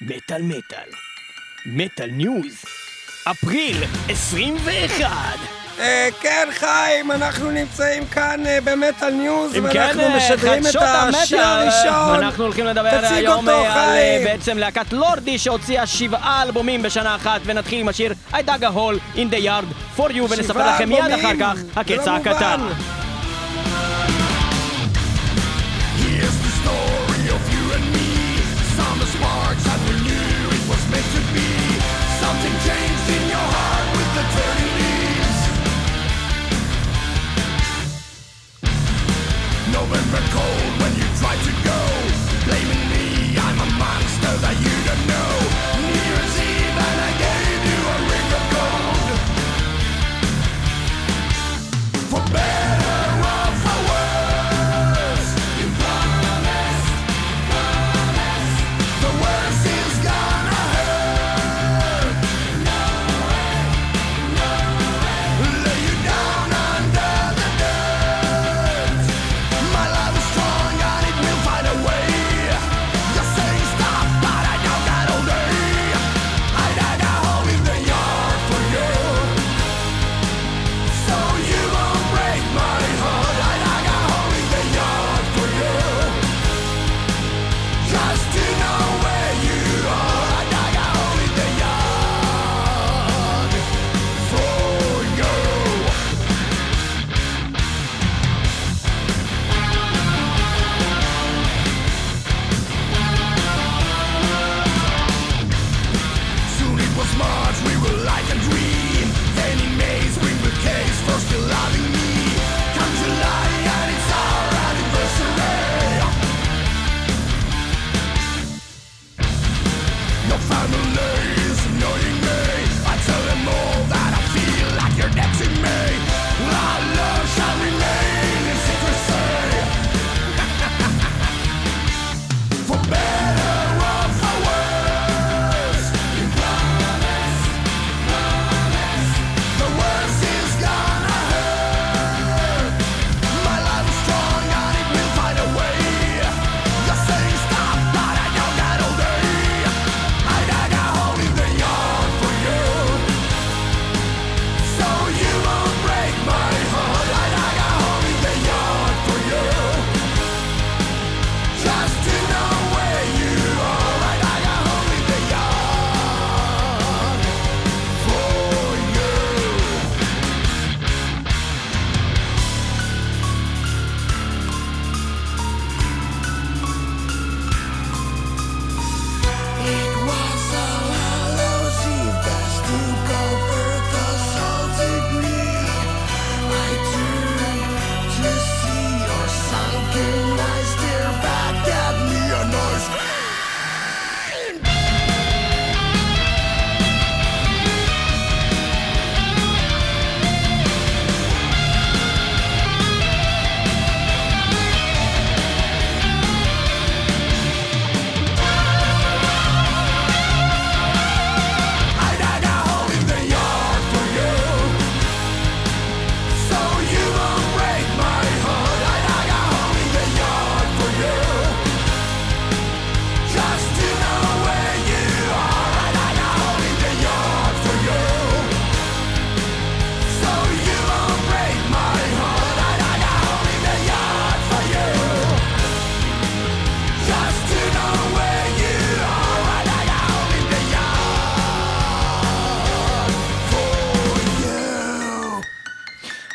Metal metal. Metal News. אפריל 21! Uh, אה, כן, חיים, אנחנו נמצאים כאן uh, ב Metal News, כן, ואנחנו כן, משדרים את השיר הראשון. אנחנו הולכים לדבר היום אותו, על חיים. בעצם להקת לורדי שהוציאה שבעה אלבומים בשנה אחת, ונתחיל עם השיר I dug a hole in the yard for you, ונספר לכם מיד אחר כך לא הקץ הקטן. לא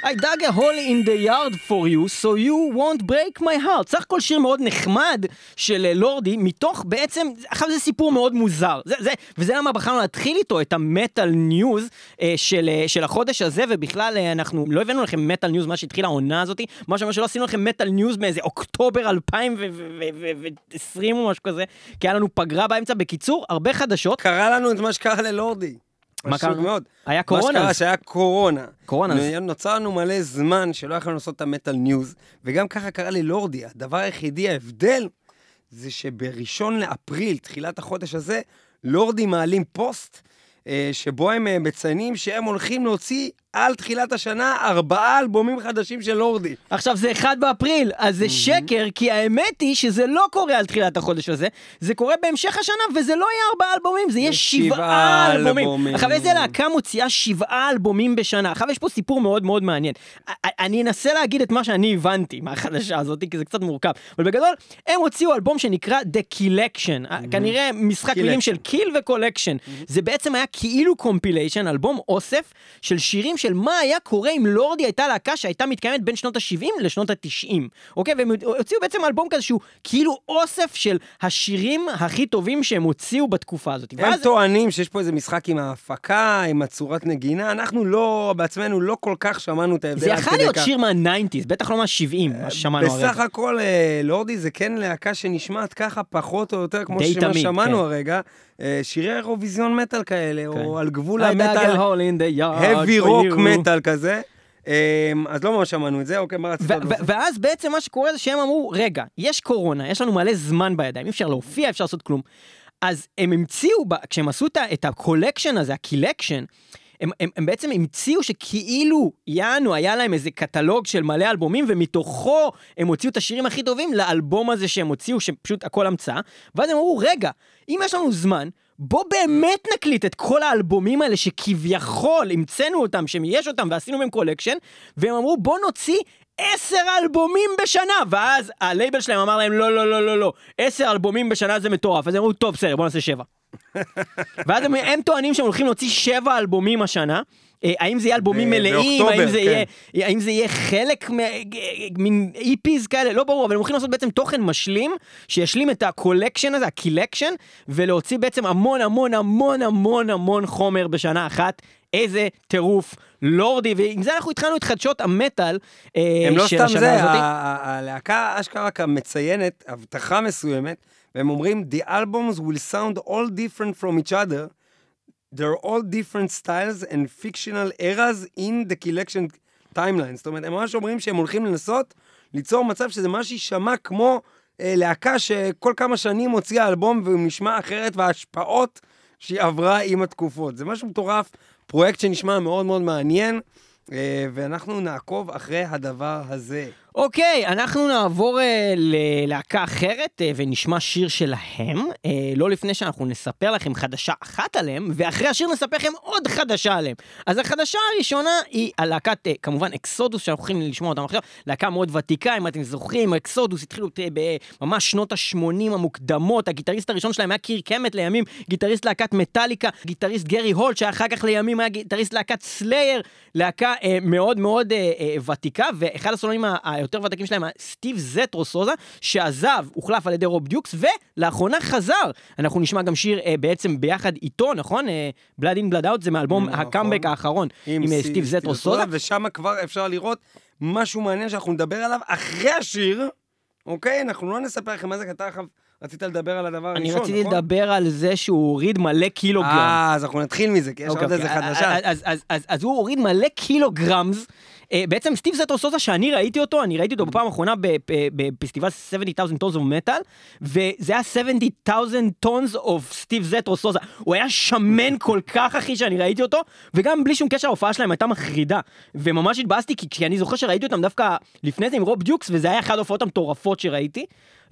I dug a hole in the yard for you, so you won't break my heart. סך הכל שיר מאוד נחמד של אה, לורדי, מתוך בעצם, עכשיו זה סיפור מאוד מוזר. זה, זה, וזה למה בחרנו להתחיל איתו את ה Metal News אה, של, אה, של החודש הזה, ובכלל אה, אנחנו לא הבאנו לכם Metal News, מה שהתחילה העונה הזאתי, מה שלא עשינו לכם Metal News מאיזה אוקטובר 2020 או משהו כזה, כי היה לנו פגרה באמצע. בקיצור, הרבה חדשות. קרה לנו את מה שקרה ללורדי. מה קרה? פשוט מאוד. היה קורונה. מה שקרה שהיה קורונה. קורונה. נוצר לנו מלא זמן שלא יכולנו לעשות את ה Metal News, וגם ככה קרה ללורדי. הדבר היחידי, ההבדל, זה שבראשון לאפריל, תחילת החודש הזה, לורדי מעלים פוסט אה, שבו הם אה, מציינים שהם הולכים להוציא על תחילת השנה ארבעה אלבומים חדשים של לורדי. עכשיו זה 1 באפריל, אז זה שקר, כי האמת היא שזה לא קורה על תחילת החודש הזה, זה קורה בהמשך השנה, וזה לא יהיה ארבעה אלבומים, זה יהיה שבעה אלבומים. עכשיו איזה להקה מוציאה שבעה אלבומים בשנה? עכשיו יש פה סיפור מאוד מאוד מעניין. אני אנסה להגיד את מה שאני הבנתי מהחדשה הזאת, כי זה קצת מורכב, אבל בגדול, הם הוציאו אלבום שנקרא The Killection, כנראה משחק מילים של kill ו collection. זה בעצם היה כאילו compilation, אלבום אוסף של שירים של מה היה קורה אם לורדי הייתה להקה שהייתה מתקיימת בין שנות ה-70 לשנות ה-90, אוקיי? והם הוציאו בעצם אלבום כזה שהוא כאילו אוסף של השירים הכי טובים שהם הוציאו בתקופה הזאת. הם ואז טוענים שיש פה איזה משחק עם ההפקה, עם הצורת נגינה, אנחנו לא, בעצמנו לא כל כך שמענו את ההבדל זה יכול להיות כך. שיר מה-90's, בטח לא מה-70, מה ששמענו הרגע. בסך הכל, אה, לורדי זה כן להקה שנשמעת ככה פחות או יותר כמו די שמה תמיד, שמענו כן. הרגע. אה, שירי אירוויזיון מטאל כאלה, כן. או על גבול המטאל, heavy rock. מטאל כזה. אה, אז לא ממש שמענו את זה, אוקיי, מה רצית? ואז בעצם מה שקורה זה שהם אמרו, רגע, יש קורונה, יש לנו מלא זמן בידיים, אי אפשר להופיע, אפשר לעשות כלום. אז הם המציאו, כשהם עשו את ה collection הזה, ה Killection, הם, הם, הם בעצם המציאו שכאילו יענו היה להם איזה קטלוג של מלא אלבומים ומתוכו הם הוציאו את השירים הכי טובים לאלבום הזה שהם הוציאו שפשוט הכל המצאה. ואז הם אמרו רגע אם יש לנו זמן בוא באמת נקליט את כל האלבומים האלה שכביכול המצאנו אותם שיש אותם ועשינו מהם collection והם אמרו בוא נוציא עשר אלבומים בשנה ואז הלייבל שלהם אמר להם לא לא לא לא לא עשר אלבומים בשנה זה מטורף אז הם אמרו טוב בסדר בוא נעשה שבע ואז הם, הם טוענים שהם הולכים להוציא שבע אלבומים השנה. אה, האם זה יהיה אלבומים ב- מלאים, באוקטובר, האם זה, כן. יהיה, האם זה יהיה חלק מ- מין EPs כאלה, לא ברור, אבל הם הולכים לעשות בעצם תוכן משלים, שישלים את ה collection הזה, ה Killection, ולהוציא בעצם המון המון המון המון המון חומר בשנה אחת. איזה טירוף, לורדי, ועם זה אנחנו התחלנו את חדשות המטאל אה, הם לא של סתם השנה זה, הלהקה אשכרה מציינת הבטחה מסוימת, והם אומרים, The albums will sound all different from each other. They're all different styles and fictional eras in the collection timeline. זאת אומרת, הם ממש אומרים שהם הולכים לנסות ליצור מצב שזה ממש יישמע כמו אה, להקה שכל כמה שנים הוציאה אלבום והוא נשמע אחרת, וההשפעות שהיא עברה עם התקופות. זה משהו מטורף, פרויקט שנשמע מאוד מאוד מעניין, אה, ואנחנו נעקוב אחרי הדבר הזה. אוקיי, אנחנו נעבור אה, ללהקה אחרת אה, ונשמע שיר שלהם, אה, לא לפני שאנחנו נספר לכם חדשה אחת עליהם, ואחרי השיר נספר לכם עוד חדשה עליהם. אז החדשה הראשונה היא הלהקת, אה, כמובן, אקסודוס, שאנחנו הולכים לשמוע אותם עכשיו, להקה מאוד ותיקה, אם אתם זוכרים, אקסודוס התחילו אה, בממש שנות ה-80 המוקדמות, הגיטריסט הראשון שלהם היה קירק האמט לימים, גיטריסט להקת מטאליקה, גיטריסט גרי הולט, שאחר כך לימים היה גיטריסט להקת סלייר, להקה אה, מאוד מאוד אה, אה, ותיקה, ואחד הסולנים ה- היותר ותיקים שלהם סטיב זטרו סוזה, שעזב, הוחלף על ידי רוב דיוקס, ולאחרונה חזר. אנחנו נשמע גם שיר אה, בעצם ביחד איתו, נכון? Blood In Blood Out זה מאלבום נכון. הקאמבק האחרון עם, אה, סטיב זטרו סוזה. ושם כבר אפשר לראות משהו מעניין שאנחנו נדבר עליו אחרי השיר, אוקיי? אנחנו לא נספר לכם מה זה, כי אתה עכשיו רצית לדבר על הדבר אני הראשון, רציתי נכון? לדבר על זה שהוא הוריד מלא קילוגרם. אה, אז אנחנו נתחיל מזה, כי יש אוקיי, עוד איזה אוקיי, חדשה. אז הוא הוריד מלא kilograms. אה, בעצם סטיב זטרו סוזה, שאני ראיתי אותו, אני ראיתי אותו בפעם האחרונה ב- בפסטיבל 70,000 Tons of Metal, וזה היה 70,000 tons of סטיב זטרו סוזה. הוא היה שמן כל כך, אחי, שאני ראיתי אותו, וגם בלי שום קשר ההופעה שלהם הייתה מחרידה. וממש התבאסתי, כי אני זוכר שראיתי אותם דווקא לפני זה עם רוב דיוקס, וזה היה אחת ההופעות המטורפות שראיתי.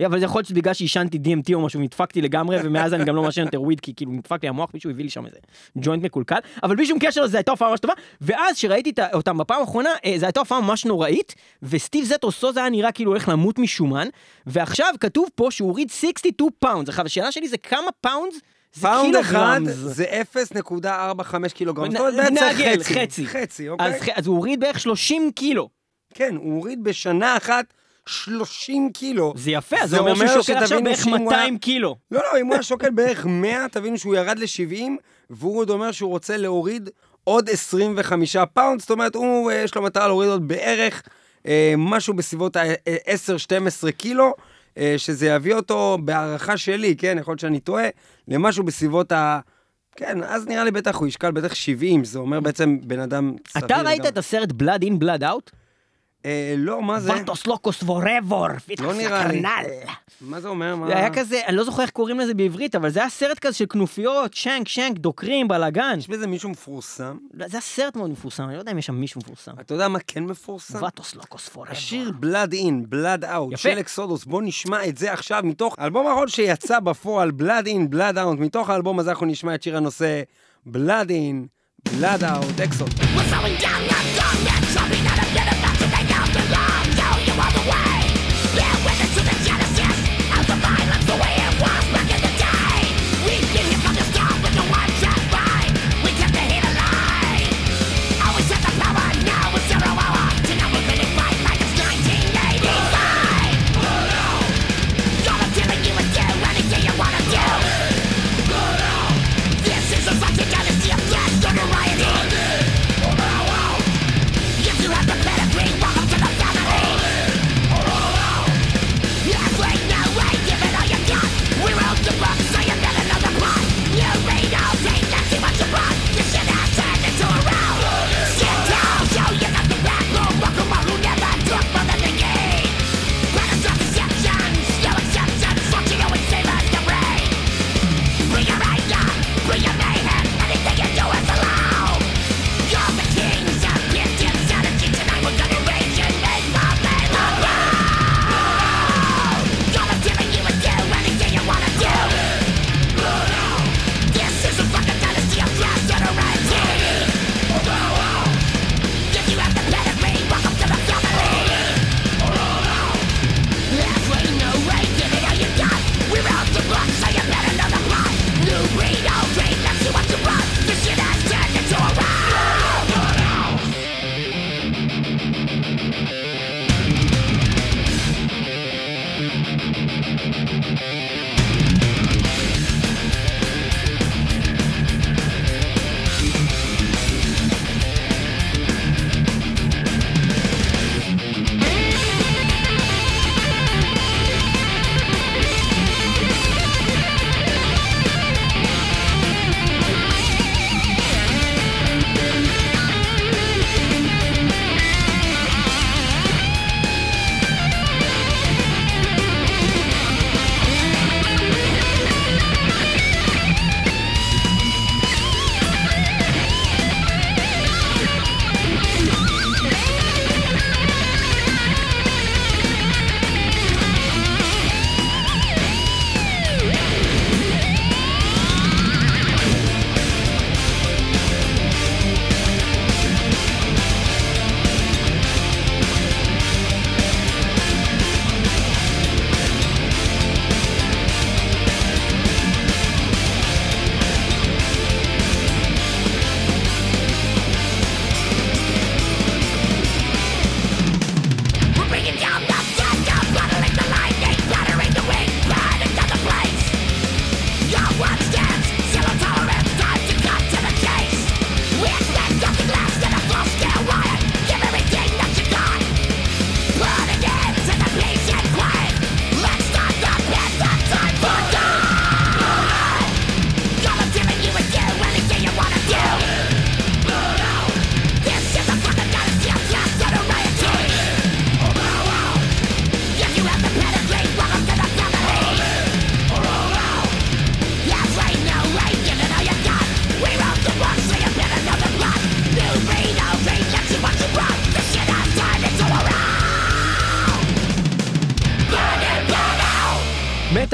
אבל זה יכול להיות שבגלל שעישנתי DMT או משהו, נדפקתי לגמרי, ומאז אני גם לא מעשן יותר weed, כי כאילו נדפק לי המוח, מישהו הביא לי שם איזה ג'וינט מקולקל, אבל בלי שום קשר לזה הייתה הופעה ממש טובה, ואז שראיתי אותם בפעם האחרונה, אה, זו הייתה הופעה ממש נוראית, וסטיב זטרו סוזה היה נראה כאילו הולך למות משומן, ועכשיו כתוב פה שהוא הוריד 62 pound, עכשיו השאלה שלי זה כמה pound זה פאונד אחד. זה 0.45 קילוגרם. זאת אומרת, בעצם חצי. חצי. אוקיי? אז הוא הוריד בערך 30 קילו, כן, הוא הוריד בשנה אחת 30 קילו. זה יפה, אז זה אומר שהוא שוקל עכשיו בערך שאם הוא היה- 200 קילו. לא, לא, אם הוא היה שוקל בערך 100, תבינו שהוא ירד ל-70, והוא עוד אומר שהוא רוצה להוריד עוד 25 פאונד, זאת אומרת, הוא, אה, יש לו מטרה להוריד עוד בערך אה, משהו בסביבות ה-10-12 קילו, אה, שזה יביא אותו, בהערכה שלי, כן, יכול להיות שאני טועה, למשהו בסביבות ה... כן, אז נראה לי בטח הוא ישקל בטח 70, זה אומר בעצם בן אדם סביר. אתה ראית לגמרי. את הסרט Blood in Blood Out? אה, לא, מה זה? וטוס לוקוס פורבור, לא נראה לי. קרנל. מה זה אומר? מה... זה היה כזה, אני לא זוכר איך קוראים לזה בעברית, אבל זה היה סרט כזה של כנופיות, שנק, שנק, דוקרים, בלאגן. יש בזה מישהו מפורסם? זה היה סרט מאוד מפורסם, אני לא יודע אם יש שם מישהו מפורסם. אתה יודע מה כן מפורסם? וטוס לוקוס פורבר. השיר בלאד אין, בלאד Out. של אקסודוס, בוא נשמע את זה עכשיו מתוך האלבום האחרון שיצא בפועל, Blood In, Blood Out, מתוך האלבום הזה אנחנו נשמע את שיר הנושא Blood In, Blood Out, אקסודוס.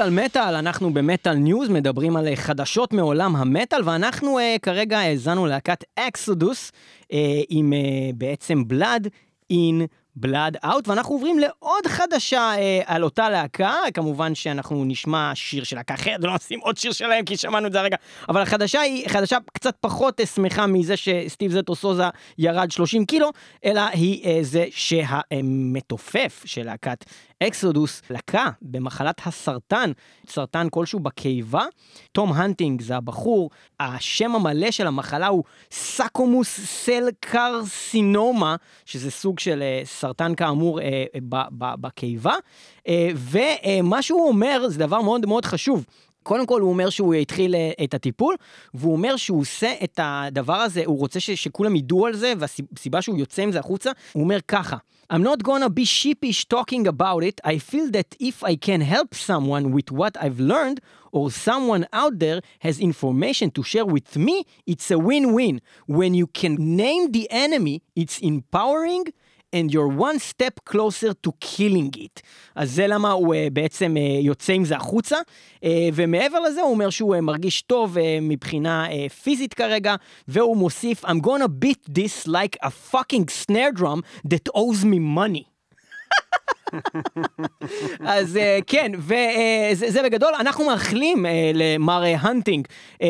מטאל מטאל, אנחנו במטאל news, מדברים על אה, חדשות מעולם המטאל, ואנחנו אה, כרגע האזנו להקת אקסודוס אה, עם אה, בעצם Blood In Blood Out, ואנחנו עוברים לעוד חדשה אה, על אותה להקה, כמובן שאנחנו נשמע שיר של להקה אחרת, ולא נשים עוד שיר שלהם כי שמענו את זה הרגע, אבל החדשה היא חדשה קצת פחות שמחה מזה שסטיב זטרו סוזה ירד 30 קילו, אלא היא אה, זה שהמתופף של להקת אקסודוס לקה במחלת הסרטן, סרטן כלשהו בקיבה. טום האנטינג זה הבחור, השם המלא של המחלה הוא squamous cell carcinoma, שזה סוג של אה, סרטן כאמור אה, ב- בקיבה. אה, ומה שהוא אומר זה דבר מאוד מאוד חשוב. קודם כל הוא אומר שהוא התחיל אה, את הטיפול, והוא אומר שהוא עושה את הדבר הזה, הוא רוצה ש- שכולם ידעו על זה, והסיבה שהוא יוצא עם זה החוצה, הוא אומר ככה, I'm not gonna be sheepish talking about it, I feel that if I can help someone with what I've learned, or someone out there has information to share with me, it's a win-win. When you can name the enemy, it's empowering and you're one step closer to killing it. אז זה למה הוא uh, בעצם uh, יוצא עם זה החוצה, uh, ומעבר לזה הוא אומר שהוא uh, מרגיש טוב uh, מבחינה uh, פיזית כרגע, והוא מוסיף, I'm gonna beat this like a fucking snare drum that owes me money. אז אה, כן, וזה זה בגדול, אנחנו מאחלים אה, למר אה, הנטינג אה,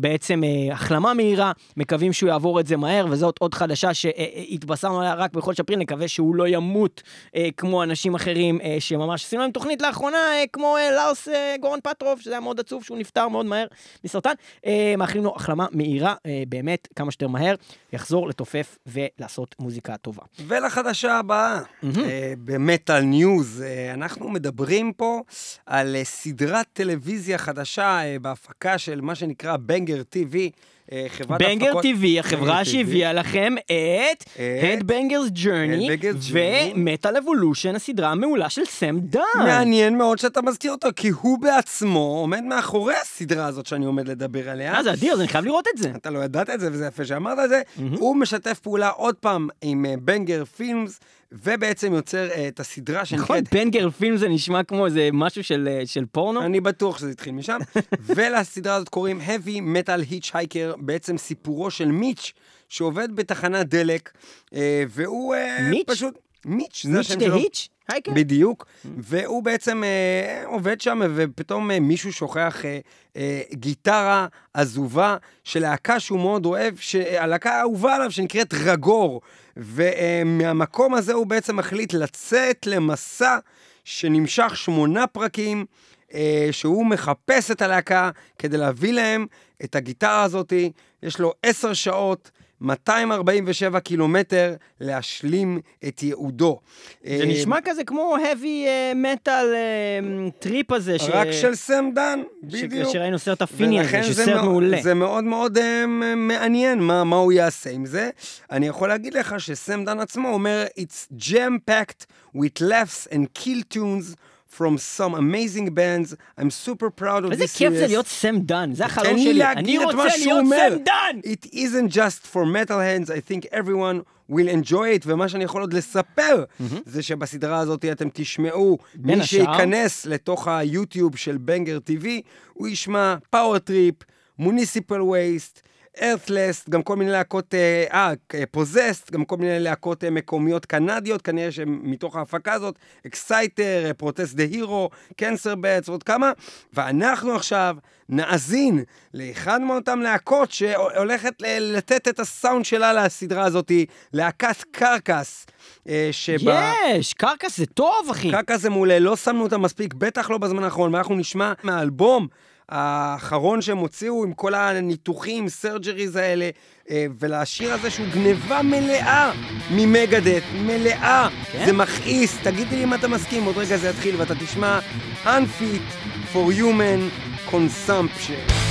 בעצם אה, החלמה מהירה, מקווים שהוא יעבור את זה מהר, וזאת עוד חדשה שהתבשרנו עליה רק בחודש אפריל, נקווה שהוא לא ימות אה, כמו אנשים אחרים אה, שממש עשינו להם תוכנית לאחרונה, אה, כמו אה, לארס אה, גורן פטרוב, שזה היה מאוד עצוב שהוא נפטר מאוד מהר מסרטן. אה, מאחלים לו החלמה מהירה, אה, באמת, כמה שיותר מהר, יחזור לתופף ולעשות מוזיקה טובה. ולחדשה הבאה, אה, news, אה, אנחנו מדברים פה על אה, סדרת טלוויזיה חדשה אה, בהפקה של מה שנקרא בנגר TV, חברת בנגר הפקות- TV, החברה. שהביאה לכם את Headbangers Journey. ו Metal Evolution, הסדרה המעולה של סם דן. מעניין מאוד שאתה מזכיר אותו, כי הוא בעצמו עומד מאחורי הסדרה הזאת שאני עומד לדבר עליה. אה, זה אדיר, אז אני חייב לראות את זה. אתה לא ידעת את זה, וזה יפה שאמרת את זה. הוא משתף פעולה עוד פעם עם בנגר פילמס, ובעצם יוצר אה, את הסדרה נכון, שנקראת... בנגר פילם זה נשמע כמו איזה משהו של אה, של פורנו. אני בטוח שזה התחיל משם. ולסדרה הזאת קוראים Heavy Metal Hitchhiker, בעצם סיפורו של מיץ', שעובד בתחנת דלק, אה, והוא אה, מיץ'? פשוט... מיץ', זה מיץ' השם דה שלו. היץ'? הייקר? בדיוק, והוא בעצם אה, עובד שם, ופתאום אה, מישהו שוכח אה, אה, גיטרה עזובה של להקה שהוא מאוד אוהב, הלהקה האהובה עליו שנקראת רגור, ומהמקום הזה הוא בעצם מחליט לצאת למסע שנמשך שמונה פרקים, אה, שהוא מחפש את הלהקה כדי להביא להם את הגיטרה הזאתי, יש לו עשר שעות. 247 קילומטר להשלים את ייעודו. זה אה, נשמע כזה כמו heavy metal trip הזה. ש- רק של סם דן, בדיוק. שראינו סרט הפיני הזה, שסרט מעולה. זה מאוד מאוד אה, מעניין מה, מה הוא יעשה עם זה. אני יכול להגיד לך שסם דן עצמו אומר, It's jam-packed with laughs and killer tunes from some amazing bands. I'm super proud of איזה this כיף זה series." להיות סם דן, זה החלום לי שלי. אני רוצה להיות. סם דן! It isn't just for metalheads, I think everyone will enjoy it, ומה שאני יכול עוד לספר, זה שבסדרה הזאת אתם תשמעו, מי השאר? שייכנס לתוך היוטיוב של בנגר TV, הוא ישמע פאוור טריפ, מוניסיפל וייסט, ארת'לסט, גם כל מיני להקות, אה, פוזסט, גם כל מיני להקות אה, מקומיות קנדיות, כנראה שמתוך ההפקה הזאת, אקסייטר, פרוטסט דה הירו, קנסר בטס ועוד כמה, ואנחנו עכשיו נאזין לאחד מאותם להקות שהולכת לתת את הסאונד שלה לסדרה הזאת, להקת קרקס, אה, שבה... יש, קרקס זה טוב, אחי. קרקס זה מעולה, לא שמנו אותם מספיק, בטח לא בזמן האחרון, ואנחנו נשמע מהאלבום האחרון שהם הוציאו עם כל הניתוחים, surgeries האלה, אה, ולשיר הזה שהוא גניבה מלאה ממגדת', מלאה. כן? זה מכעיס, תגידי לי אם אתה מסכים, עוד רגע זה יתחיל ואתה תשמע Unfit for Human Consumption.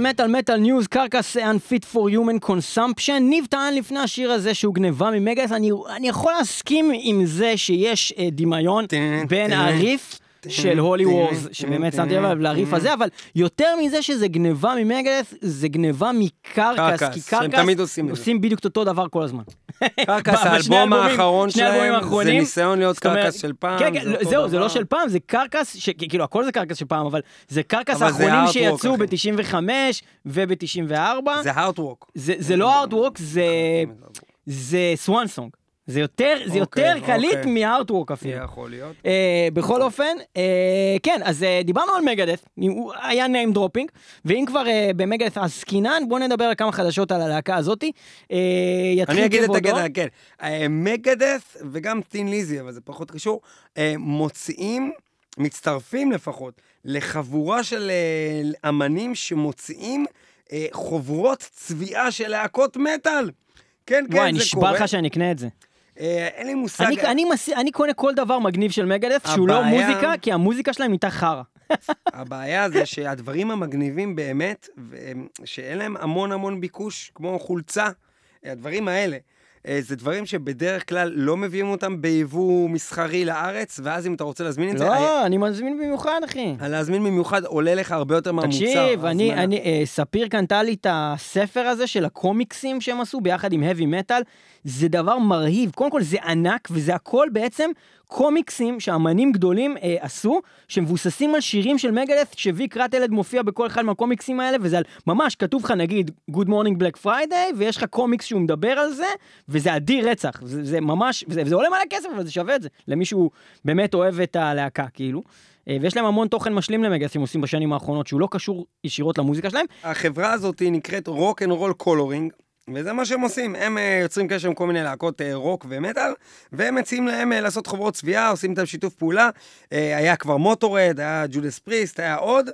מטאל מטאל מטאל news קרקס unfit for human consumption ניב טען לפני השיר הזה שהוא גניבה ממגדת' אני, אני יכול להסכים עם זה שיש אה, דמיון בין הריף של הולי טן, שבאמת שמתי לב לריף. הזה אבל יותר מזה שזה גניבה ממגדת' זה גניבה מקרקס קרקס, כי קרקס עושים בדיוק אותו דבר כל הזמן. קרקס, האלבום האחרון שלהם, זה ניסיון להיות קרקס של פעם. כן, כן, זהו, זה. לא של פעם, זה קרקס, כאילו הכל זה קרקס של פעם, אבל זה קרקס האחרונים שיצאו אחי. ב-95 וב-94. זה Heartwork. זה לא Heartwork, זה זה Swansong. זה יותר זה יותר אוקיי, קליט אוקיי. מ Heartwork אפילו. יכול להיות. אה, בכל אופן, אה, כן, אז אה, דיברנו על הוא היה name dropping, ואם כבר במגדת' עסקינן, בואו נדבר על כמה חדשות על הלהקה הזאתי. אני אגיד את. הגדע, כן. מגדת' וגם טין ליזי, אבל זה פחות קשור, מוציאים, מצטרפים לפחות, לחבורה של אמנים שמוציאים חוברות צביעה של להקות מטאל. כן, כן, וואי, זה נשבע קורה. לך שאני אקנה את זה. אה, אין לי מושג. אני, אני, מס... אני קונה כל דבר מגניב של מגדף שהוא לא מוזיקה, כי המוזיקה שלהם נהייתה חרא. הבעיה זה שהדברים המגניבים באמת, שאין להם המון המון ביקוש, כמו חולצה, הדברים האלה, זה דברים שבדרך כלל לא מביאים אותם ביבוא מסחרי לארץ, ואז אם אתה רוצה להזמין את זה, אה, לא, אני מזמין במיוחד, אחי. להזמין במיוחד עולה לך הרבה יותר מהמוצר. תקשיב, אני, מה- אני, אה, ספיר קנתה לי את הספר הזה של הקומיקסים שהם עשו ביחד עם heavy metal, זה דבר מרהיב. קודם כל זה ענק, וזה הכל בעצם קומיקסים שאמנים גדולים אה, עשו, שמבוססים על שירים של מגדף, שוויק רטלד מופיע בכל אחד מהקומיקסים האלה, וזה על, ממש כתוב לך נגיד Good Morning Black Friday, ויש לך קומיקס שהוא מדבר על זה, וזה אדיר רצח. זה, זה ממש, וזה, וזה עולה מלא כסף, אבל זה שווה את זה, למי שהוא באמת אוהב את הלהקה, כאילו. אה, ויש להם המון תוכן משלים שהם עושים בשנים האחרונות, שהוא לא קשור ישירות למוזיקה שלהם. החברה הזאת נקראת Rock and Roll Coloring, וזה מה שהם עושים. הם אה, יוצרים קשר עם כל מיני להקות אה, רוק ומטאל, והם מציעים להם אה, לעשות חוברות צביעה, עושים איתם שיתוף פעולה. היה כבר מוטורהד, היה ג'ודס פריסט, היה עוד,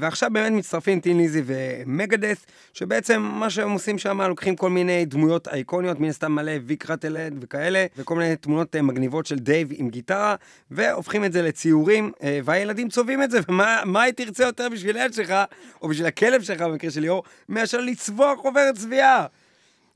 ועכשיו באמת מצטרפים טין ליזי ומגדת', שבעצם מה שהם עושים שם, לוקחים כל מיני דמויות אייקוניות, מן הסתם מלא ויק רטלהד וכאלה, וכל מיני תמונות מגניבות של דייב עם גיטרה, והופכים את זה לציורים, והילדים צובעים את זה, ומה מה היא תרצה יותר בשביל הילד שלך, או בשביל הכלב שלך במקרה של ליאור, מאשר לצבוע חוברת צביעה.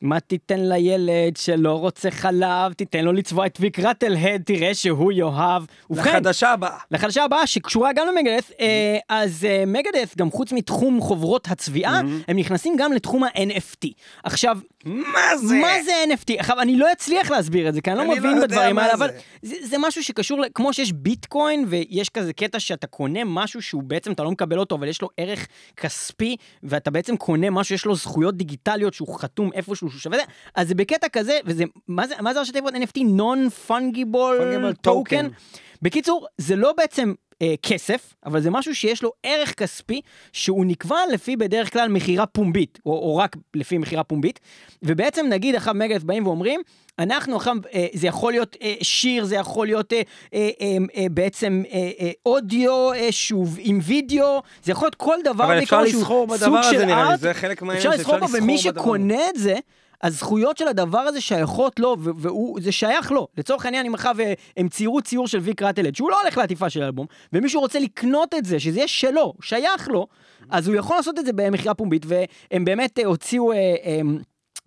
מה תיתן לילד שלא רוצה חלב, תיתן לו לצבוע את ויק רטלהד, תראה שהוא יאהב. ובכן, לחדשה הבאה. לחדשה הבאה שקשורה גם למגדת', אה, אז אה, מגדת', גם חוץ מתחום חוברות הצביעה, הם נכנסים גם לתחום ה-NFT. עכשיו, מה זה? מה זה NFT? עכשיו, אני לא אצליח להסביר את זה, כי אני לא אני לא מבין יודע בדברים האלה. אבל זה, זה משהו שקשור, ל- כמו שיש ביטקוין, ויש כזה קטע שאתה קונה משהו שהוא בעצם, אתה לא מקבל אותו, אבל יש לו ערך כספי, ואתה בעצם קונה משהו, יש לו זכויות דיגיטליות שהוא חתום איפשהו, שהוא שווה זה, אז זה בקטע כזה, וזה, מה זה, מה זה ראשי תיבות NFT? Non-Fungible Fungible Token. token. בקיצור, זה לא בעצם אה, כסף, אבל זה משהו שיש לו ערך כספי, שהוא נקבע לפי בדרך כלל מכירה פומבית, או, או רק לפי מכירה פומבית, ובעצם נגיד עכשיו מגדף באים ואומרים, אנחנו עכשיו, אה, זה יכול להיות אה, שיר, זה יכול להיות אה, אה, אה, אה, בעצם אה, אה, אודיו אה, שהוא עם וידאו, זה יכול להיות כל דבר אבל אפשר לסחור בדבר הזה נראה לי. זה חלק מהעניין אפשר לסחור בו, ומי. שקונה את זה, הזכויות של הדבר הזה שייכות לו, והוא, זה שייך לו. לצורך העניין, אם עכשיו הם ציירו ציור של ויק רטלד, שהוא לא הולך לעטיפה של האלבום, ומישהו רוצה לקנות את זה, שזה יהיה שלו, שייך לו, אז הוא יכול לעשות את זה במכירה פומבית, והם באמת אה, הוציאו... אה, אה,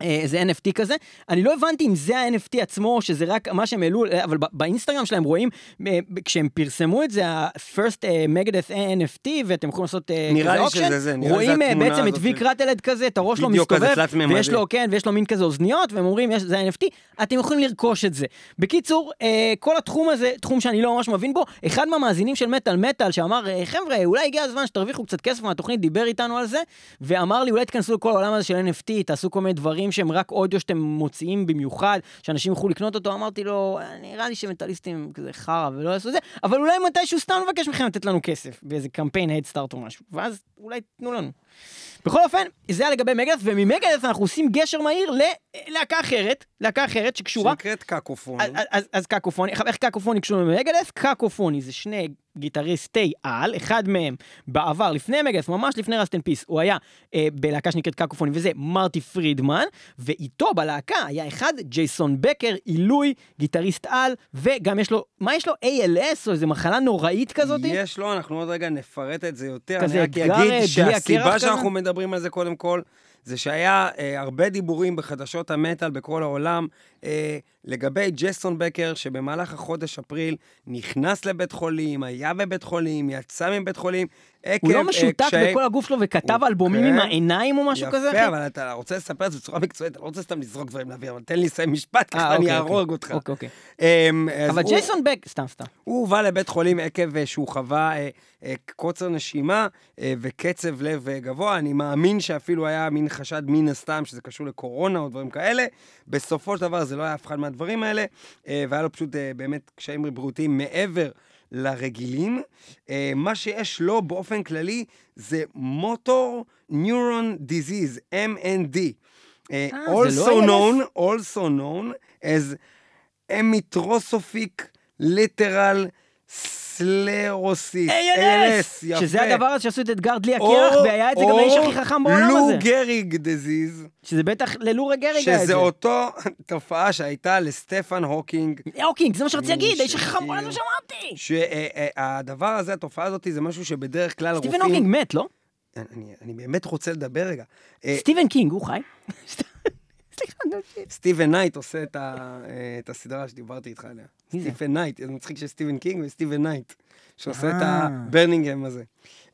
איזה NFT כזה, אני לא הבנתי אם זה ה-NFT עצמו, שזה רק מה שהם העלו, אה, אבל באינסטגרם שלהם רואים, אה, כשהם פרסמו את זה, ה-first אה, Megadeth NFT, ואתם יכולים לעשות אה, נראה לי שזה זה, נראה רואים אה, בעצם את ויק רטלד כזה, את הראש שלו כזה מסתובב. ויש לו, כן, ויש לו מין כזה אוזניות, והם אומרים, זה ה-NFT, אתם יכולים לרכוש את זה. בקיצור, אה, כל התחום הזה, תחום שאני לא ממש מבין בו, אחד מהמאזינים של מטאל מטאל, שאמר, אה, חבר'ה, אולי הגיע הזמן שתרוויחו קצת כסף מהתוכנית, דיבר איתנו על זה, ואמר לי, אולי תיכנסו לכל העולם הזה של NFT, תעשו כל מיני דברים אלבומים שהם רק אודיו שאתם מוציאים במיוחד, שאנשים יוכלו לקנות אותו, אמרתי לו, נראה לי שמטאליסטים כזה חרא ולא יעשו את זה, אבל אולי מתישהו סתם נבקש מכם לתת לנו כסף, באיזה קמפיין הדסטארט או משהו, ואז אולי תנו לנו. בכל אופן, זה היה לגבי מגדס, וממגדס אנחנו עושים גשר מהיר ללהקה אחרת, להקה אחרת שקשורה. שנקראת קקופון. אז, אז, אז קקופוני, איך קקופוני קשור למגדס? קקופוני זה שני גיטריסטי על, אחד מהם בעבר, לפני מגדס, ממש לפני Rust in Peace, הוא היה אה, בלהקה שנקראת קקופוני, וזה מרטי פרידמן, ואיתו בלהקה היה אחד, ג'ייסון בקר, עילוי, גיטריסט על, וגם יש לו, מה יש לו? ALS או איזה מחלה נוראית כזאת? יש לו, אנחנו עוד רגע נפרט את זה יותר. אני רק אגיד אה, שהסיבה שאנחנו כזה? מדברים על זה קודם כל, זה שהיה אה, הרבה דיבורים בחדשות המטאל בכל העולם אה, לגבי ג'סון בקר, שבמהלך החודש אפריל נכנס לבית חולים, היה בבית חולים, יצא מבית חולים, עקב הוא לא אה, משותק קשיי- בכל הגוף שלו וכתב הוא- אלבומים כן. עם העיניים או משהו כזה? יפה? אבל אתה רוצה לספר את זה בצורה מקצועית, אתה לא רוצה סתם לזרוק דברים לאוויר, אבל תן לי לסיים משפט, ככה אה, אני אוקיי, אהרוג אוקיי. אותך. אוקיי, אוקיי. אמ, אבל הוא- ג'ייסון בק, סתם, סתם. הוא הובא לבית חולים עקב אה, שהוא חווה קוצר נשימה וקצב לב גבוה. אני מאמין שאפילו היה מין חשד מן הסתם שזה קשור לקורונה או דברים כאלה. בסופו של דבר זה לא היה אף אחד מהדברים האלה, אה, והיה לו פשוט אה, באמת קשיים בריאותיים מעבר לרגילים. אה, מה שיש לו באופן כללי זה מוטור ניורון דיזיז, MND. זה also known, also known as אמיטרוסופיק lateral sclerosis. ALS! יפה. שזה הדבר הזה שעשו את אתגר דלי הקרח, והיה את זה גם האיש הכי חכם בעולם לו הזה. Gehrig disease, שזה בטח ללו גריג היה את שזה זה. אותו תופעה שהייתה לסטפן הוקינג, הוקינג, זה מה שרציתי להגיד, האיש הכי חכם בעולם שאמרתי. שהדבר הזה, התופעה הזאת, זה משהו שבדרך כלל רופאים... סטיבן הוקינג מת, לא? אני, אני באמת רוצה לדבר רגע. אה, סטיבן קינג, הוא חי. סליחה, נמשיך. סטיבן נייט עושה את, אה, את הסדרה שדיברתי איתך עליה. סטיבן נייט, זה מצחיק שיש סטיבן קינג וסטיבן נייט, שעושה את אה. הבירמינגהם הזה.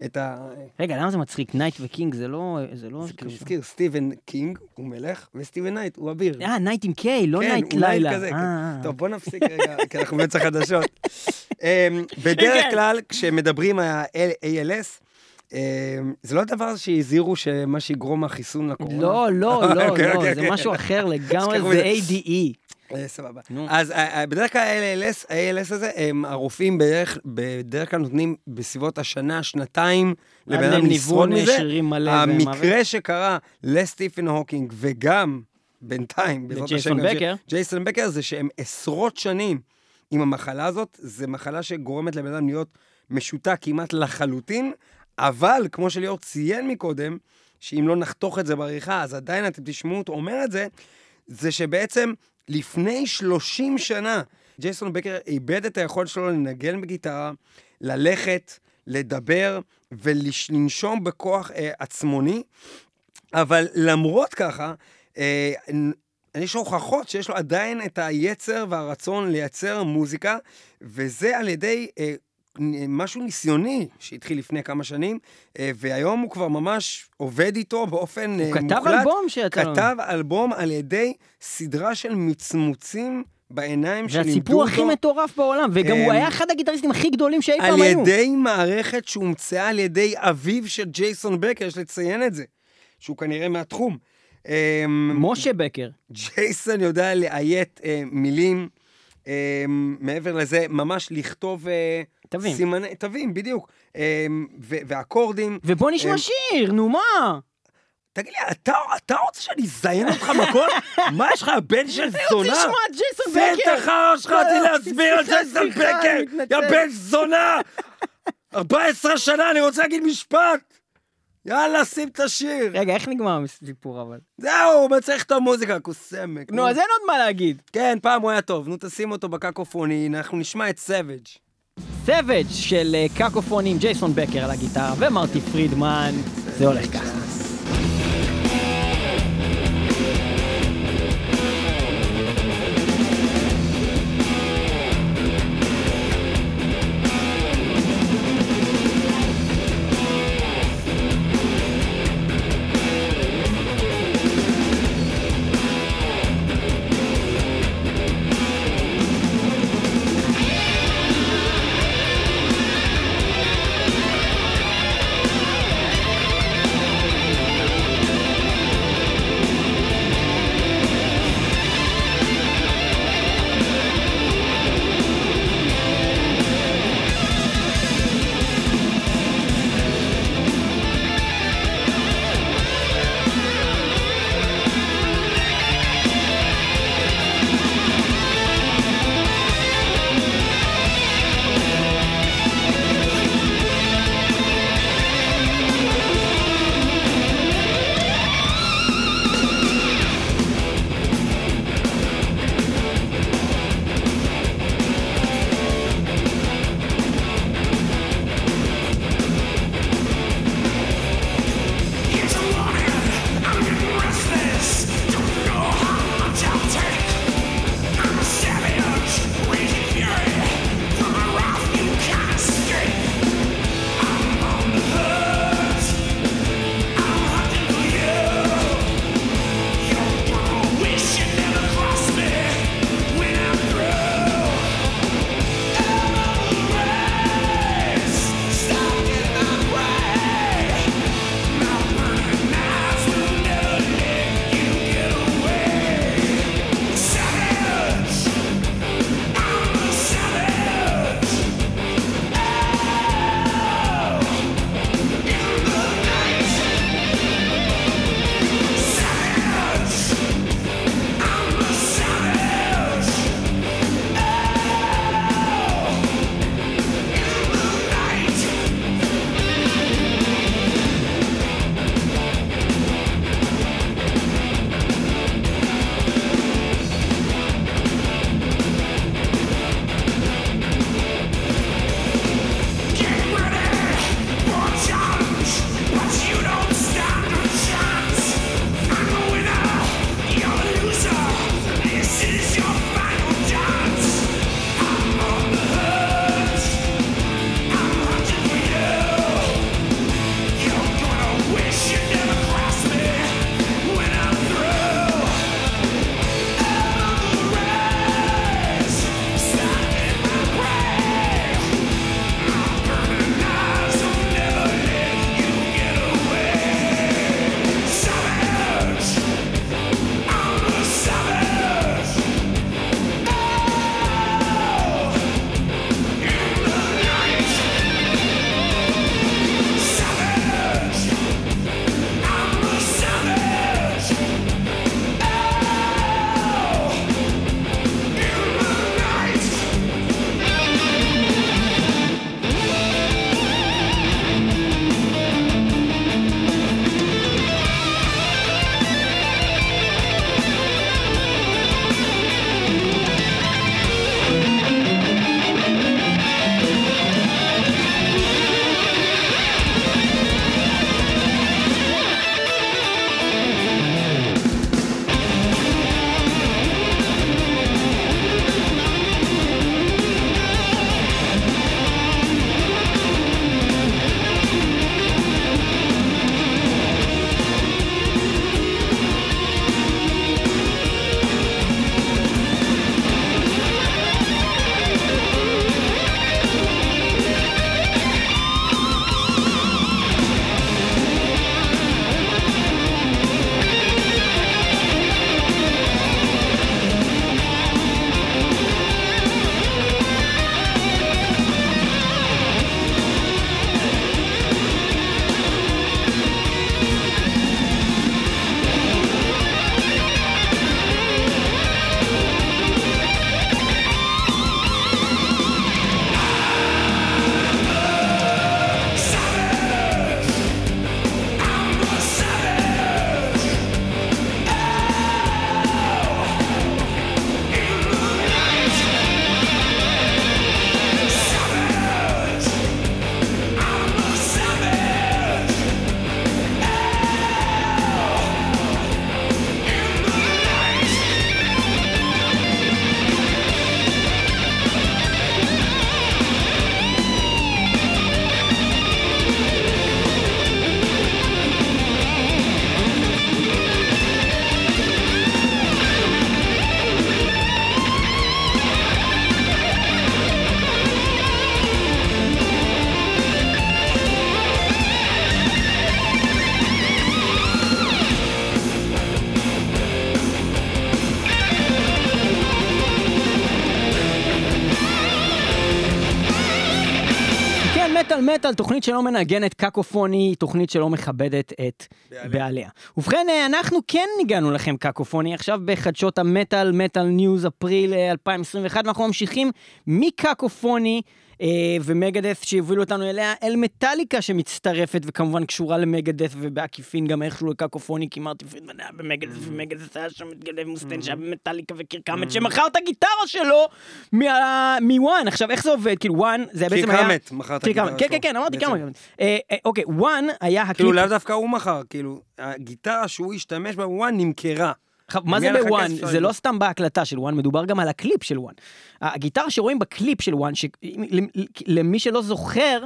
את ה... רגע, למה זה מצחיק? knight ו- king זה לא... זה לא... זה כאילו מזכיר, סטיבן קינג הוא מלך, וסטיבן נייט הוא אביר. אה, knight עם K, לא כן, night הוא נייט לילה. כזה, אה, כן. אה. טוב, בוא נפסיק רגע, כי אנחנו באמצע חדשות. אמ, בדרך כן. כלל, כשמדברים על ה-ALS, אמ, זה לא הדבר שהזהירו שמה שיגרום החיסון לקורונה. לא, לא, לא, אוקיי, לא, אוקיי, זה אוקיי. משהו אחר לגמרי, זה. ADE. אה, סבבה. אז אה, אה, בדרך כלל ה-ALS, ה-ALS הזה, הרופאים בדרך, בדרך כלל נותנים בסביבות השנה, שנתיים, לבן אדם לשרוד מזה. המקרה שקרה לסטיפן הוקינג, וגם בינתיים, בעזרת השם, בקר. ג'י- ג'ייסון בקר, זה שהם עשרות שנים עם המחלה הזאת. זה מחלה שגורמת לבן אדם להיות משותק כמעט לחלוטין, אבל, כמו שליאור ציין מקודם, שאם לא נחתוך את זה בעריכה, אז עדיין אתם תשמעו אותו אומר את זה, זה שבעצם לפני 30 שנה, ג'ייסון בקר איבד את היכולת שלו לנגן בגיטרה, ללכת, לדבר ולנשום בכוח אה, עצמוני, אבל למרות ככה, אה, יש הוכחות שיש לו עדיין את היצר והרצון לייצר מוזיקה, וזה על ידי אה, משהו ניסיוני שהתחיל לפני כמה שנים, אה, והיום הוא כבר ממש עובד איתו באופן הוא אה, כתב מוחלט. אלבום שיצא לו. כתב אלבום על ידי סדרה של מצמוצים בעיניים זה שלימדו הסיפור אותו. הכי מטורף בעולם, וגם הוא אמ, היה אחד הגיטריסטים הכי גדולים שאי על פעם היו. ידי מערכת שהומצאה על ידי אביו של ג'ייסון בקר, יש לציין את זה, שהוא כנראה מהתחום. אמ, משה בקר. ג'ייסון יודע לאיית אה, מילים, אה, מעבר לזה, ממש לכתוב... תווים. סימני, תווים, בדיוק. ו- ואקורדים. ובוא נשמע אמ, שיר, נו מה? תגיד לי, אתה, אתה רוצה שאני אזיין אותך מכות? מה יש לך, בן של זונה? תשמע, ג'ייסון צא את בקר! החרא שלך, רציתי לא, להסביר על ג'ייסון בקר! אני. יא בן זונה! 14 שנה, אני רוצה להגיד משפט! יאללה, שים את השיר. רגע, איך נגמר הסיפור אבל? זהו, מה צריך את המוזיקה, קוסמק. נו, אז אין עוד מה להגיד. כן, פעם הוא היה טוב. נו, תשים אותו בקקופוני, אנחנו נשמע את Savage. Savage של אה, קקופוני עם ג'ייסון בקר על הגיטרה ומרטי פרידמן, זה הולך ככה. מטאל, תוכנית שלא מנגנת קקופוני, תוכנית שלא מכבדת את בעליה. בעליה. ובכן, אה, אנחנו כן ניגנו לכם קקופוני עכשיו בחדשות המטאל, metal news אפריל אה, 2021, ואנחנו ממשיכים מקקופוני. אה, ומגדת' שהובילו אותנו אליה, אל מטאליקה שמצטרפת וכמובן קשורה למגדת' ובעקיפין גם איכשהו לקקופוני כי מרטי פרידמן היה במגדת' ומגדת' היה שם את דייב מוסטיין שהיה במטאליקה וקירק האמט שמכר את הגיטרה שלו מ- One. עכשיו איך זה עובד? כאילו One זה בעצם היה... האמט מכר את הגיטרה. כן, כן, שלו. כן, אמרתי בעצם. כמה. אה, אה, אוקיי, One היה הקליפ... כאילו, לאו דווקא הוא מכר, כאילו, הגיטרה שהוא השתמש בה ב- One נמכרה. מה זה ב- One? זה לא. סתם בהקלטה של One, מדובר גם על הקליפ של One. הגיטרה שרואים בקליפ של One, למי שלא זוכר,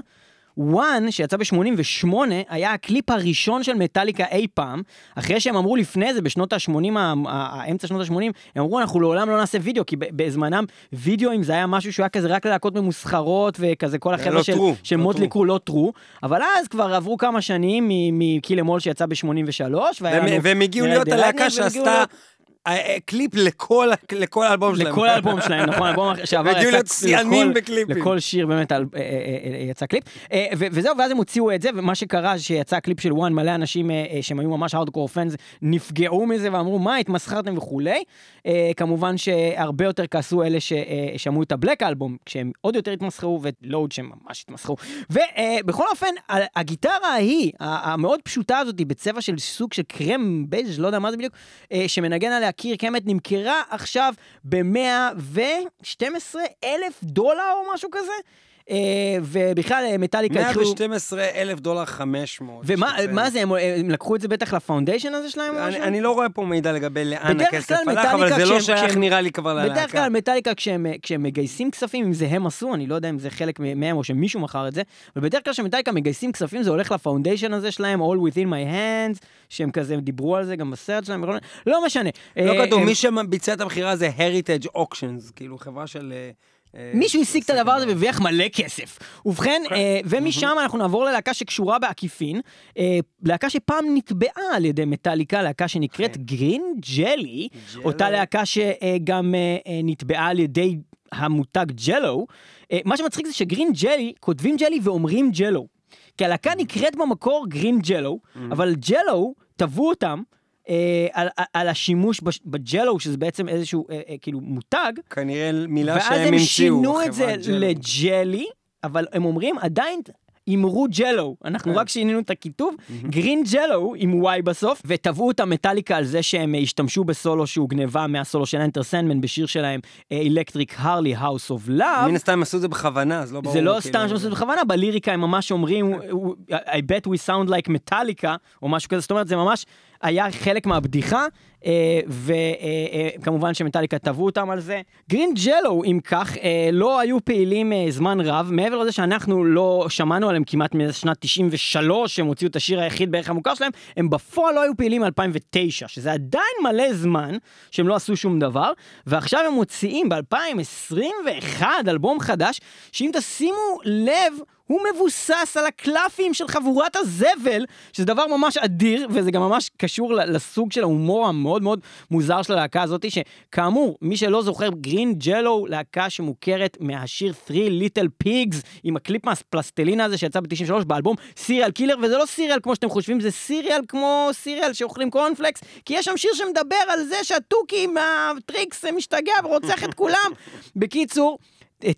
One, שיצא ב-88, היה הקליפ הראשון של מטאליקה אי פעם, אחרי שהם אמרו לפני זה, בשנות ה-80, האמצע שנות ה-80, הם אמרו, אנחנו לעולם לא נעשה וידאו, כי בזמנם וידאוים זה היה משהו שהוא היה כזה רק ללהקות ממוסחרות, וכזה כל החבר'ה לא של, true, של לא מוטלי קרו לא true, אבל אז כבר עברו כמה שנים מ- Kill 'Em All שיצא ב-83, והם- והם הגיעו להיות הלהקה שעשתה קליפ לכל לכל האלבום שלהם. לכל האלבום שלהם, נכון, האלבום שעבר יצא להיות שיאנים בקליפים. לכל שיר באמת אה, אה, אה, יצא קליפ. אה, וזהו, ואז הם הוציאו את זה, ומה שקרה שיצא קליפ של One, מלא אנשים אה, אה, שהם היו ממש hardcore fans, נפגעו מזה ואמרו, מה, התמסחרתם וכולי. אה, כמובן שהרבה יותר כעסו אלה ששמעו את ה- Black Album, כשהם עוד יותר התמסחרו, ו- Load שהם ממש התמסחרו. ובכל אופן, הגיטרה ההיא, המאוד פשוטה הזאת, בצבע של סוג של קרם בייז', לא יודע מה זה בדיוק, אה, שמנגן עליה קירק האמט, נמכרה עכשיו ב-112 אלף דולר או משהו כזה. אה, ובכלל, אה, מטאליקה התחילו... 112 אלף דולר 500. ומה זה, הם, לקחו את זה בטח ל- foundation הזה שלהם? אני, לא רואה פה מידע לגבי לאן הכסף הלך, אבל זה לא שייך נראה לי כבר ללהקה. בדרך כלל מטאליקה כשהם, מגייסים כספים, אם זה הם עשו, אני לא יודע אם זה חלק מהם או שמישהו מכר את זה, אבל בדרך כלל כשמטאליקה מגייסים כספים זה הולך ל- foundation הזה שלהם, All Within My Hands, שהם כזה דיברו על זה גם בסרט שלהם, לא משנה. לא אה, כתוב, מי שביצע את המכירה זה Heritage Auctions, כאילו חברה של... אה, מישהו השיג את הדבר הזה והרוויח מלא כסף. ובכן, אה, ומשם אנחנו נעבור ללהקה שקשורה בעקיפין, אה, להקה שפעם נתבעה על ידי מטאליקה, להקה שנקראת גרין ג'לי. אותה להקה שגם נתבעה על ידי המותג ג'לו. מה שמצחיק זה שגרין ג'לי, כותבים ג'לי ואומרים ג'לו. כי הלהקה נקראת במקור גרין ג'לו, אבל ג'לו, תבעו אותם. אה, על, על- השימוש בג'לו, שזה בעצם איזשהו אה, אה, כאילו מותג, כנראה מילה ואז שהם הם המציאו. שינו את זה. לג'לי, אבל הם אומרים עדיין גרין ג'לו, אנחנו כן. רק שינינו את הכיתוב, גרין ג'לו עם Y בסוף, ותבעו את המטאליקה על זה שהם השתמשו בסולו שהוגנבה מהסולו של Enter Sandman בשיר שלהם, Electric Harley House of Love. מן הסתם הם עשו את זה בכוונה, אז לא ברור. זה לא כאילו, סתם שהם עשו את זה בכוונה, בליריקה הם ממש אומרים, I bet we sound like Metallica, או משהו כזה, זאת אומרת, זה ממש היה חלק מהבדיחה, וכמובן שמטאליקה תבעו אותם על זה. גרין ג'לו, אם כך, אה, לא היו פעילים אה, זמן רב, מעבר לזה שאנחנו לא שמענו עליהם כמעט משנת 93, שהם הוציאו את השיר היחיד בערך המוכר שלהם, הם בפועל לא היו פעילים מ-2009, שזה עדיין מלא זמן שהם לא עשו שום דבר, ועכשיו הם מוציאים ב-2021 אלבום חדש, שאם תשימו לב, הוא מבוסס על הקלפים של חבורת הזבל, שזה דבר ממש אדיר, וזה גם ממש קשור לסוג של ההומור המאוד מאוד מוזר של הלהקה הזאת, שכאמור, מי שלא זוכר, גרין ג'לו, להקה שמוכרת מהשיר 3 Little Pigs, עם הקליפ מהפלסטלינה הזה שיצא ב-93 באלבום Cereal Killer, וזה לא serial כמו שאתם חושבים, זה cereal כמו cereal שאוכלים קורנפלקס, כי יש שם שיר שמדבר על זה שהתוכי מה- Trix משתגע ורוצח את כולם. בקיצור,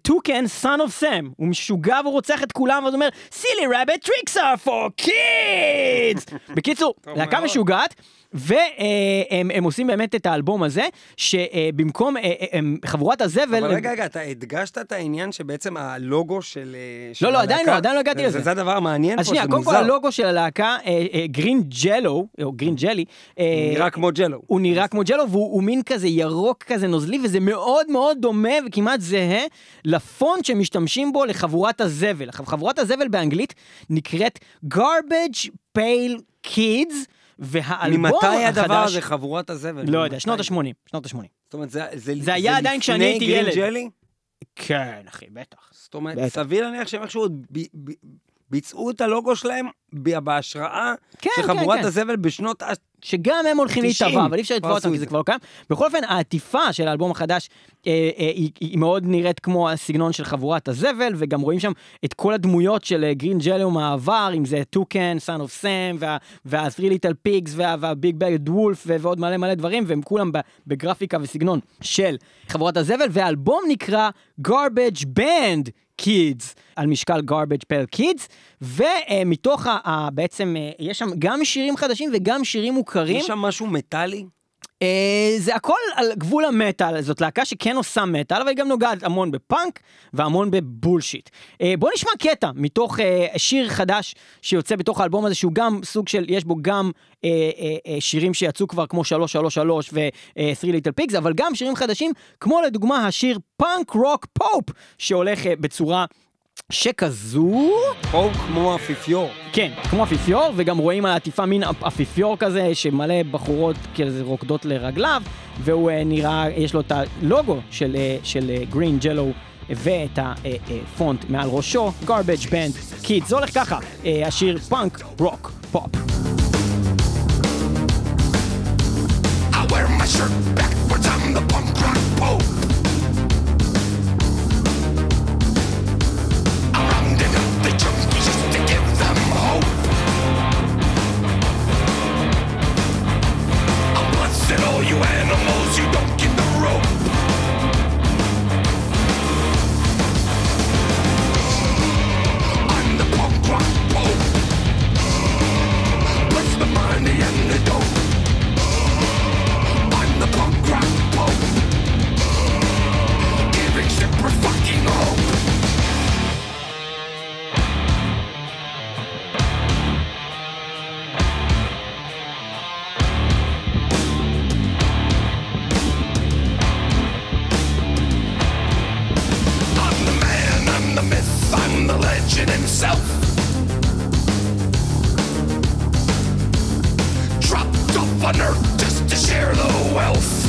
Toucan, Son of Sam, הוא משוגע והוא רוצח את כולם, ואז הוא אומר, silly rabbit, Trix are for kids! בקיצור, להקה. משוגעת, והם הם עושים באמת את האלבום הזה, שבמקום אה, אה, חבורת הזבל... אבל רגע, רגע, אתה הדגשת את העניין שבעצם הלוגו של אה, של לא, לא, עדיין הלהקה- לא, עדיין לא הגעתי זה- לזה. זה הדבר המעניין פה, אז שנייה, קודם כל מוזר. הלוגו של הלהקה, גרין ג'לו, או גרין ג'לי, נראה כמו ג'לו. הוא נראה כמו ג'לו והוא הוא מין כזה ירוק כזה נוזלי וזה מאוד מאוד דומה וכמעט זהה לפונט שמשתמשים בו לחבורת הזבל. חבורת הזבל באנגלית נקראת garbage pale kids והאלבום ממתי החדש... הדבר הזה, חבורת הזבל? לא יודע, ממתי? שנות ה-80, שנות ה-80. זאת אומרת, זה, זה, זה היה עדיין כשאני הייתי לפני ילד. גרין ג'לי? כן, אחי, בטח. זאת אומרת, בטח. סביר להניח שהם איכשהו עוד ב- ב- ביצעו את הלוגו שלהם בהשראה כן, של כן, חבורת כן. הזבל בשנות ה... שגם הם הולכים 90, להתאבע, אבל אי אפשר לתבוע אותם כי זה. כבר לא קיים. בכל אופן, העטיפה של האלבום החדש אה, אה, היא, היא מאוד נראית כמו הסגנון של חבורת הזבל, וגם רואים שם את כל הדמויות של גרין ג'לו מהעבר, אם זה Toucan, Son of Sam, וה-3 Little Pigs, וה- Big Bad Wolf, ועוד מלא מלא דברים, והם כולם בגרפיקה וסגנון של חבורת הזבל, והאלבום נקרא Garbage Band Kids על משקל Garbage Pail Kids ומתוך ה, בעצם אה, יש שם גם שירים חדשים וגם שירים מוכרים יש שם משהו מטאלי? אה, זה הכל על גבול המטאל, זאת להקה שכן עושה מטאל, אבל היא גם נוגעת המון בפאנק והמון ב- bullshit. אה, בוא נשמע קטע מתוך אה, שיר חדש שיוצא בתוך האלבום הזה, שהוא גם סוג של, יש בו גם שירים שיצאו כבר כמו 333 ו-3 Little Pigs, אבל גם שירים חדשים, כמו לדוגמה השיר Punk Rock Pope, שהולך בצורה שכזו... או כמו אפיפיור. כן, כמו אפיפיור, וגם רואים על העטיפה מין אפ- אפיפיור כזה, שמלא בחורות כזה רוקדות לרגליו, והוא אה, נראה, יש לו את הלוגו של, אה, של אה, Green Jello. ואת הפונט מעל ראשו, garbage band kids. זה הולך ככה, אה, השיר Punk Rock Pope. I wear my shirt backwards, I'm the punk I'm the legend himself. Dropped off on earth just to share the wealth.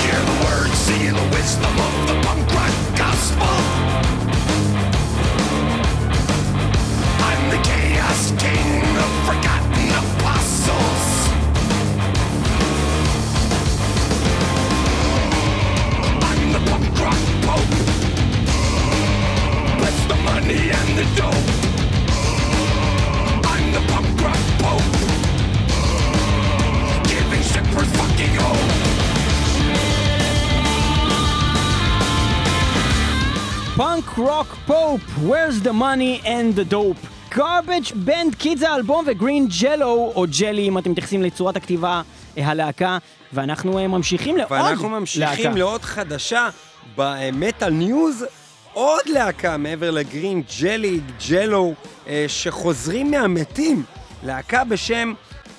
Hear the words, see the wisdom of the punk rock pope, where's the money and the dope. garbage band kids האלבום ו Green Jello, או ג'לי אם אתם מתייחסים לצורת הכתיבה, אה, הלהקה, ואנחנו אה, ממשיכים לעוד ואנחנו ממשיכים להקה. לעוד חדשה ב metal news, עוד להקה מעבר ל Green Jelly, Jello, אה, שחוזרים מהמתים. להקה בשם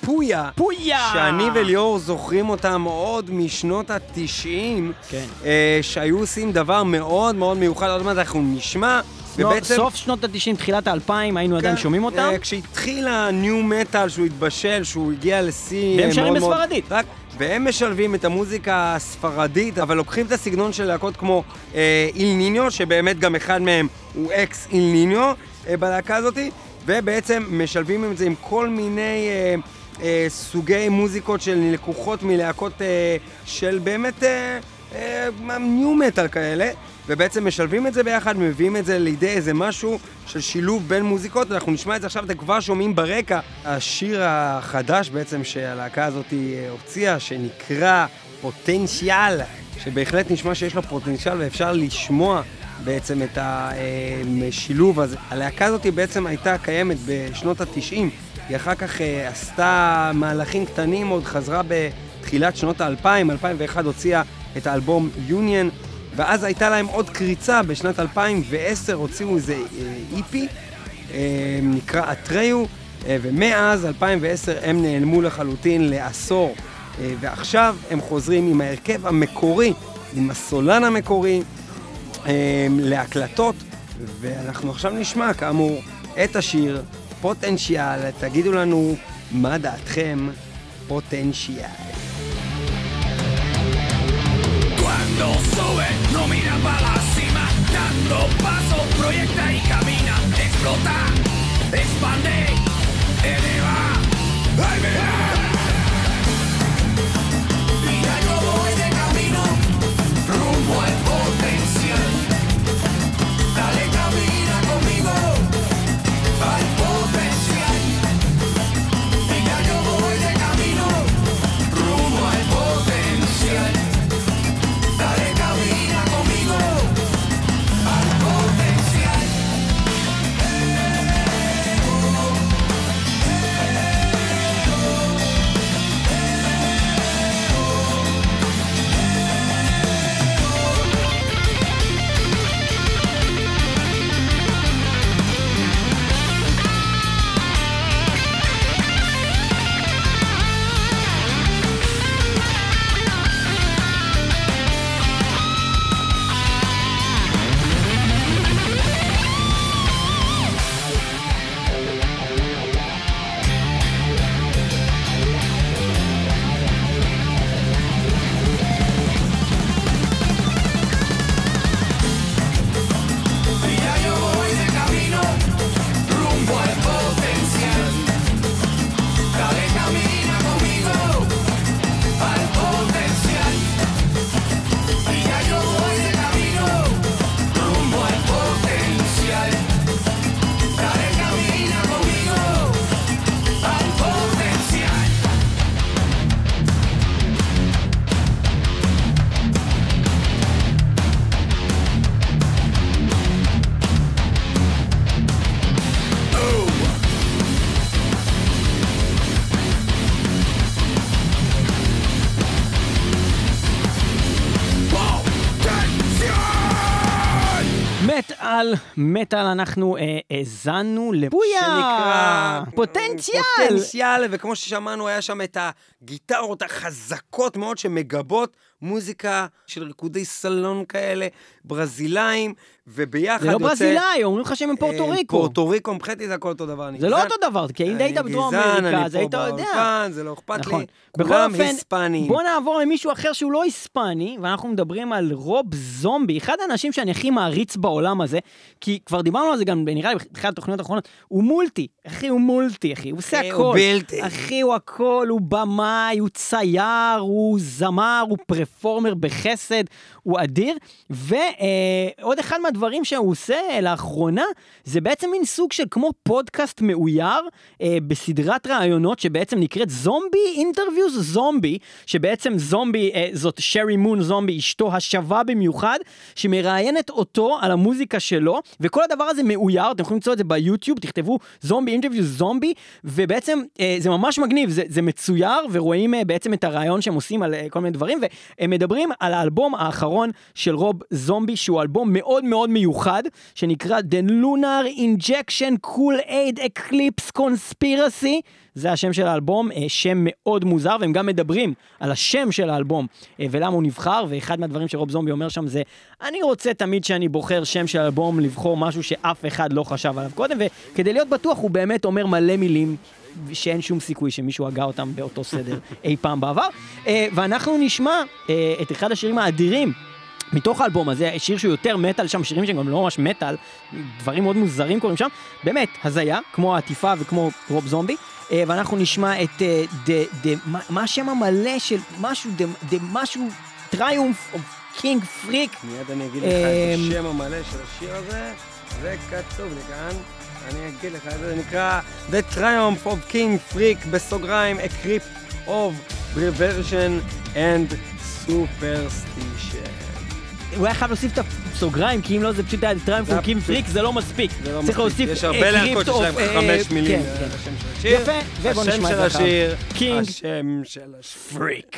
Puya. Puya! שאני וליאור זוכרים אותם עוד משנות התשעים, כן. אה, שהיו עושים דבר מאוד מאוד מיוחד, עוד מעט אנחנו נשמע. ובעצם- סוף שנות ה-90, תחילת ה-2000, היינו עדיין כן, שומעים אותם. אה, כשהתחיל הניו מטאל, שהוא התבשל, שהוא הגיע לשיא והם שרים בספרדית. רק, והם משלבים את המוזיקה הספרדית, אבל לוקחים את הסגנון של להקות כמו אה, איל ניניו, שבאמת גם אחד מהם הוא אקס איל ניניו אה, בלהקה הזאת, ובעצם משלבים את זה עם כל מיני אה, אה, סוגי מוזיקות של לקוחות מלהקות אה, של באמת אה, אה, ניו מטאל כאלה. ובעצם משלבים את זה ביחד, מביאים את זה לידי איזה משהו של שילוב בין מוזיקות, אנחנו נשמע את זה עכשיו, אתם כבר שומעים ברקע. השיר החדש בעצם שהלהקה הזאת אה, הוציאה, שנקרא פוטנציאל, שבהחלט נשמע שיש לו פוטנציאל ואפשר לשמוע בעצם את השילוב הזה. הלהקה הזאת בעצם הייתה קיימת בשנות ה-90, היא אחר כך אה, עשתה מהלכים קטנים עוד, חזרה בתחילת שנות ה-2000, 2001 הוציאה את האלבום יוניון. ואז הייתה להם עוד קריצה, בשנת 2010 הוציאו איזה איפי, נקרא אטריו, אה, ומאז 2010 הם נעלמו לחלוטין לעשור. אה, ועכשיו הם חוזרים עם ההרכב המקורי, עם הסולן המקורי, אה, להקלטות, ואנחנו עכשיו נשמע, כאמור, את השיר פוטנציאל. תגידו לנו מה דעתכם פוטנציאל. Cuando sube, no mira para la cima, dando paso, proyecta y camina, explota, expande, Y ya yo voy de camino rumbo al מטאל, אנחנו אה, האזנו לבויה! שנקרא... פוטנציאל! פוטנציאל, וכמו ששמענו, היה שם את הגיטרות החזקות מאוד שמגבות מוזיקה של ריקודי סלון כאלה, ברזילאים, וביחד זה לא יוצא... ברזילאי, אומרים לך שהם מפורטו אה, ריקו. פורטו ריקו, מבחינתי זה הכל אותו דבר. אני זה לא גזען. אותו דבר, כי אם היית בדרום אמריקה, אני אז היית יודע. באולפן, זה לא אכפת נכון. לי. כולם אופן, היספנים. בוא נעבור למישהו אחר שהוא לא היספני, ואנחנו מדברים על רוב זומבי, אחד האנשים שאני הכי מעריץ בעולם הזה, כי כבר דיברנו על זה גם, נראה לי, באחת התוכניות האחרונות, הוא מולטי, אחי, הוא מולטי, אחי, הוא עושה הוא הכל. בלתי. אחי, הוא הכל, הוא במאי, הוא צייר, הוא זמר, הוא performer בחסד, הוא אדיר. ועוד אחד מהדברים שהוא עושה לאחרונה, זה בעצם מין סוג של כמו פודקאסט מאויר אה, בסדרת ראיונות שבעצם נקראת Zombie Interviews Zombie, שבעצם זומבי, אה, זאת שרי מון זומבי, אשתו השווה במיוחד, שמראיינת אותו על המוזיקה שלו, וכל הדבר הזה מאויר, אתם יכולים למצוא את זה ביוטיוב, תכתבו זומבי אינטרוויוז זומבי, ובעצם אה, זה ממש מגניב, זה, זה מצויר, ורואים בעצם את הרעיון שהם עושים על כל מיני דברים, והם מדברים על האלבום האחרון של רוב זומבי, שהוא אלבום מאוד מאוד מיוחד, שנקרא The Lunar Injection Cool Aid Eclipse Conspiracy. זה השם של האלבום, אה, שם מאוד מוזר, והם גם מדברים על השם של האלבום אה, ולמה הוא נבחר, ואחד מהדברים שרוב זומבי אומר שם זה, אני רוצה תמיד שאני בוחר שם של אלבום, לבחור משהו שאף אחד לא חשב עליו קודם, וכדי להיות בטוח הוא באמת אומר מלא מילים שאין שום סיכוי שמישהו הגה אותם באותו סדר אי פעם בעבר. אה, ואנחנו נשמע אה, את אחד השירים האדירים מתוך האלבום הזה, שיר שהוא יותר מטאל, שם שירים שהם גם לא ממש מטאל, דברים מאוד מוזרים קורים שם, באמת, הזיה, כמו העטיפה וכמו רוב זומבי, אה, ואנחנו נשמע את, אה, ד- ד- מה- מה השם המלא של משהו, ד- ד- משהו, Triumph King Freak, מיד אני אגיד לך את השם המלא של השיר הזה, זה כתוב לי כאן. אני אגיד לך זה, נקרא The Triumph of King Freak, בסוגריים, A Crypt of Preservation and Superstition. הוא היה חייב להוסיף את הסוגריים, כי אם לא זה פשוט היה זה of King Freak, זה לא מספיק, לא צריך. להוסיף יש אה, הרבה להקות שיש להם אה, חמש מילים כן, כן. של השיר. יפה, ובוא נשמע את זה השם של. השיר, השם של השיר. פריק.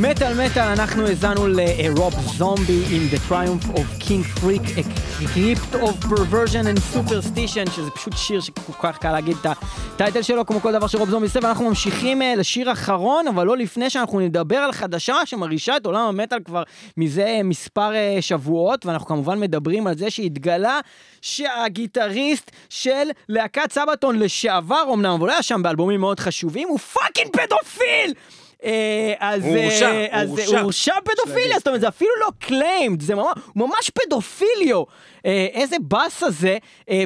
במטאל מטאל אנחנו האזנו לרוב זומבי עם The Triumph of King Freak, A Crypt of Preservation and Superstition, שזה פשוט שיר שכל כך קל להגיד את ה title שלו, כמו כל דבר שרוב זומבי עושה, ואנחנו ממשיכים אה, לשיר אחרון, אבל לא לפני שאנחנו נדבר על חדשה שמרעישה את עולם המטאל כבר מזה מספר אה, שבועות, ואנחנו כמובן מדברים על זה שהתגלה שהגיטריסט של להקת Sabaton לשעבר, אמנם, אבל הוא היה שם באלבומים מאוד חשובים, הוא fucking פדופיל! אה, אז הוא הורשע, אה, פדופיליה. זאת אומרת, זה אפילו לא claimed, זה ממש, פדופיליו. אה, איזה באסה זה,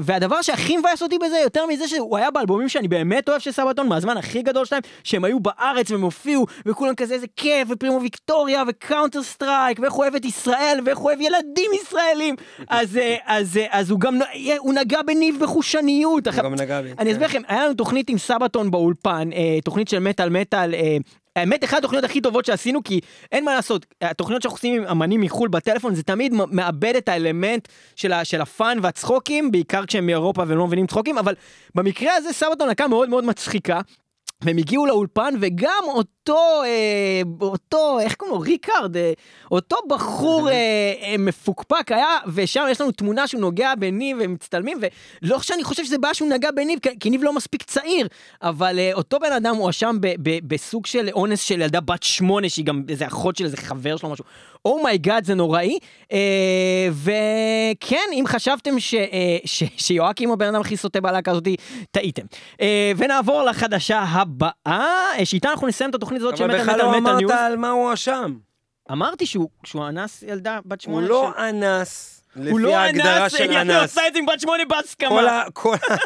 והדבר שהכי מבאס אותי בזה, יותר מזה שהוא היה באלבומים שאני באמת אוהב של Sabaton, מהזמן הכי גדול שלהם, שהם היו בארץ והם הופיעו, וכולם כזה איזה כיף, ו Primo Victoria, ו Counterstrike, ואיך הוא אוהב את ישראל, ואיך הוא אוהב ילדים ישראלים. אז, אז, אז הוא גם, הוא נגע בניב בחושניות. הוא גם נגע בי. אני אסביר לכם, היה לנו תוכנית עם Sabaton באולפן, תוכנית של מטאל מטאל, האמת, אחת התוכניות הכי טובות שעשינו, כי אין מה לעשות, התוכניות שאנחנו עושים עם אמנים מחו"ל בטלפון, זה תמיד מאבד את האלמנט של, ה, של ה fun והצחוקים, בעיקר כשהם מאירופה והם לא מבינים צחוקים, אבל במקרה הזה Sabaton להקה מאוד מאוד מצחיקה. והם הגיעו לאולפן, וגם אותו, אה, אותו, איך קוראים לו? ריקארד, אה, אותו בחור אה, אה, מפוקפק היה, ושם יש לנו תמונה שהוא נוגע בניב, והם מצטלמים, ולא שאני חושב שזה בעיה שהוא נגע בניב, כי- כי ניב לא מספיק צעיר, אבל אה, אותו בן אדם הואשם בסוג של אונס של ילדה בת שמונה, שהיא גם איזה אחות של איזה חבר שלו, משהו. oh my god, זה נוראי. אה, וכן, אם חשבתם ש, אה, ש, שיואקים הוא הבן אדם הכי סוטה בלהקה הזאתי, טעיתם. אה, ונעבור לחדשה הבאה, אה, שאיתה אנחנו נסיים את התוכנית הזאת של אבל מטאל בכלל מטאל לא מטאל אמרת news. על מה הוא הואשם. אמרתי שהוא, שהוא אנס ילדה בת הוא שמונה. לא של- אנס, הוא לפי לא ההגדרה אנס, של היא אנס. עושה את זה עם בת שמונה כל בהסכמה. ה- כל ה-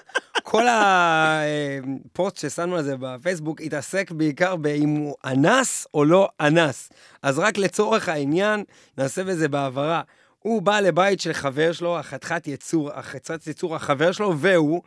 כל הפוסט ששמנו על זה בפייסבוק התעסק בעיקר באם הוא אנס או לא אנס. אז רק לצורך העניין, נעשה בזה בהעברה. הוא בא לבית של חבר שלו, החתיכת יצור, החתיכת יצור החבר שלו, והוא,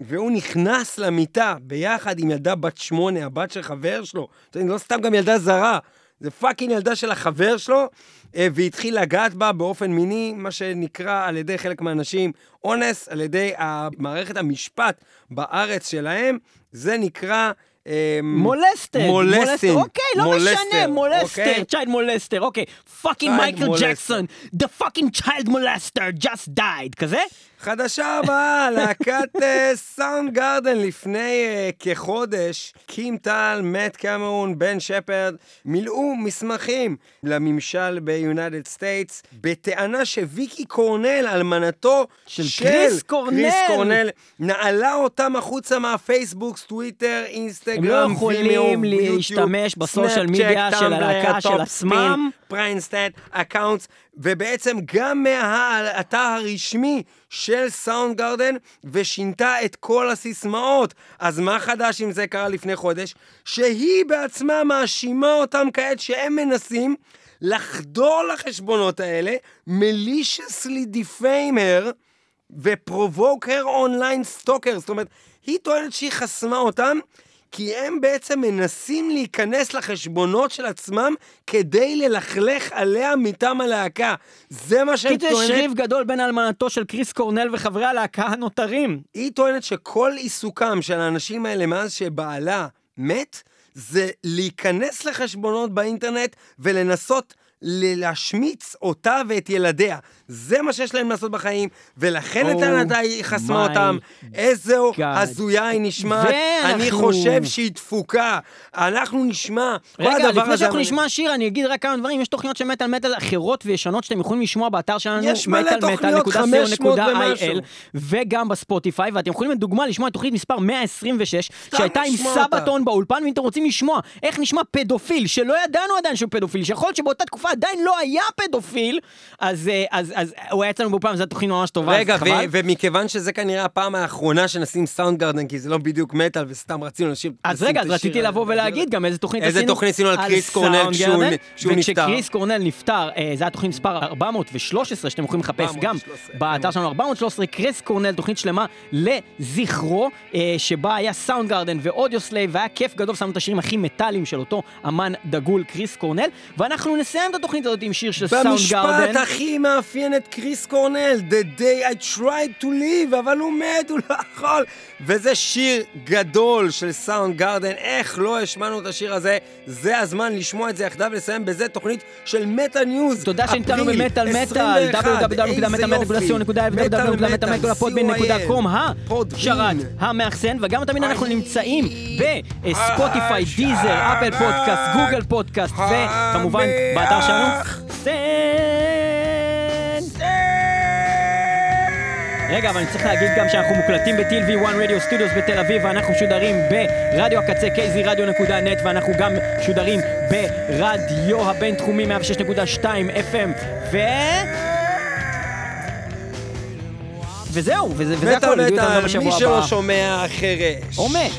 והוא נכנס למיטה ביחד עם ילדה בת שמונה, הבת של חבר שלו. לא סתם גם ילדה זרה, זה fucking ילדה של החבר שלו, אה, והתחיל לגעת בה באופן מיני, מה שנקרא על ידי חלק מהאנשים אונס, על ידי מערכת המשפט בארץ שלהם, זה נקרא... אה, molester, molesting. אוקיי, לא משנה, molester, אוקיי? child molester, אוקיי, fucking Child מייקל molester. ג'קסון, the fucking child molester just died, כזה? חדשה הבאה, להקת Sound garden לפני uh, כחודש, קים תאיל, מאט קמרון, בן שפרד, מילאו מסמכים לממשל ב United States, בטענה שוויקי קורנל, אלמנתו של קריס קורנל. קריס קורנל, נעלה אותם החוצה מהפייסבוק, טוויטר, הם אינסטגרם, לא יכולים וימיו, להשתמש בסושיאל מדיה של הלהקה של עצמם. ספין, פריינסטאט, אקאונטס, ובעצם גם מהאתר הרשמי של סאונד גרדן, ושינתה את כל הסיסמאות. אז מה חדש אם זה קרה לפני חודש? שהיא בעצמה מאשימה אותם כעת שהם מנסים לחדור לחשבונות האלה, maliciously defame her, ו-provoke her online stalker. זאת אומרת, היא טוענת שהיא חסמה אותם, כי הם בעצם מנסים להיכנס לחשבונות של עצמם כדי ללכלך עליה מטעם הלהקה. זה מה שהם טוענת. ריב גדול בין אלמנתו של קריס קורנל וחברי הלהקה הנותרים. היא טוענת שכל עיסוקם של האנשים האלה מאז שבעלה מת, זה להיכנס לחשבונות באינטרנט ולנסות להשמיץ אותה ואת ילדיה. זה מה שיש להם לעשות בחיים, ולכן Oh לטענתה היא חסמה אותם. איזו. הזויה היא נשמעת. ואנחנו- אני חושב שהיא דפוקה. אנחנו נשמע. רגע, לפני שאנחנו נשמע שיר, אני אגיד רק כמה דברים. יש תוכניות של מטאל מטאל אחרות וישנות שאתם יכולים לשמוע באתר שלנו, יש מלא תוכניות, 500 ומשהו. וגם בספוטיפיי, ואתם יכולים לדוגמה לשמוע את תוכנית מספר 126, סתם שהייתה עם. סבתון באולפן, ואם אתם רוצים לשמוע איך נשמע פדופיל, שלא ידענו עדיין שהוא פדופיל, שיכול להיות שבאותה תקופה עדיין לא היה פדופיל, אז אה, אז- אז הוא היה אצלנו באולפן, זו תוכנית ממש טובה, רגע, אז חבל. ומכיוון שזה כנראה הפעם האחרונה שנשים Sound garden, כי זה לא בדיוק מטאל וסתם רצינו לשיר... אז רגע, אז רציתי. לבוא ולהגיד גם איזה תוכנית איזה עשינו. תוכנית עשינו על קריס קורנל כשהוא נפטר. וכשקריס קורנל נפטר, אה, זה היה תוכנית מספר 413, שאתם יכולים לחפש גם 413, באתר שלנו, 413, קריס קורנל, תוכנית שלמה לזכרו, אה, שבה היה Soundgarden ו Audioslave, והיה כיף גדול, שמנו את השירים הכי מטאליים של אותו אמן דגול, קריס קורנל, ואנחנו נסיים את התוכנית הזאת עם שיר של סאונדגארדן. הכי מאפיין את קריס קורנל, The day I tried to live, אבל הוא מת, הוא לא יכול. וזה שיר גדול של סאונדגארדן, איך לא השמענו את השיר הזה? זה הזמן לשמוע את זה יחדיו ולסיים בזה תוכנית של מטאל ניוז. תודה שניתנו במטאל מטאל, 21, www.metalmetal.co.il Podbean. השרת המאחסן, וגם תמיד אנחנו נמצאים בספוטיפיי, דיזר, אפל פודקאסט, גוגל פודקאסט, וכמובן באתר שלנו, סן. רגע, אבל אני צריך להגיד גם שאנחנו מוקלטים ב-TLV1 radio studios בתל אביב, ואנחנו משודרים ברדיו הקצה kzradio.net, ואנחנו גם משודרים ברדיו הבינתחומי 106.2 FM, ו... וזהו, וזה, וזה הכל, איתנו גם מטאל, בשבוע מי הבא. שלא שומע חירש. או מת.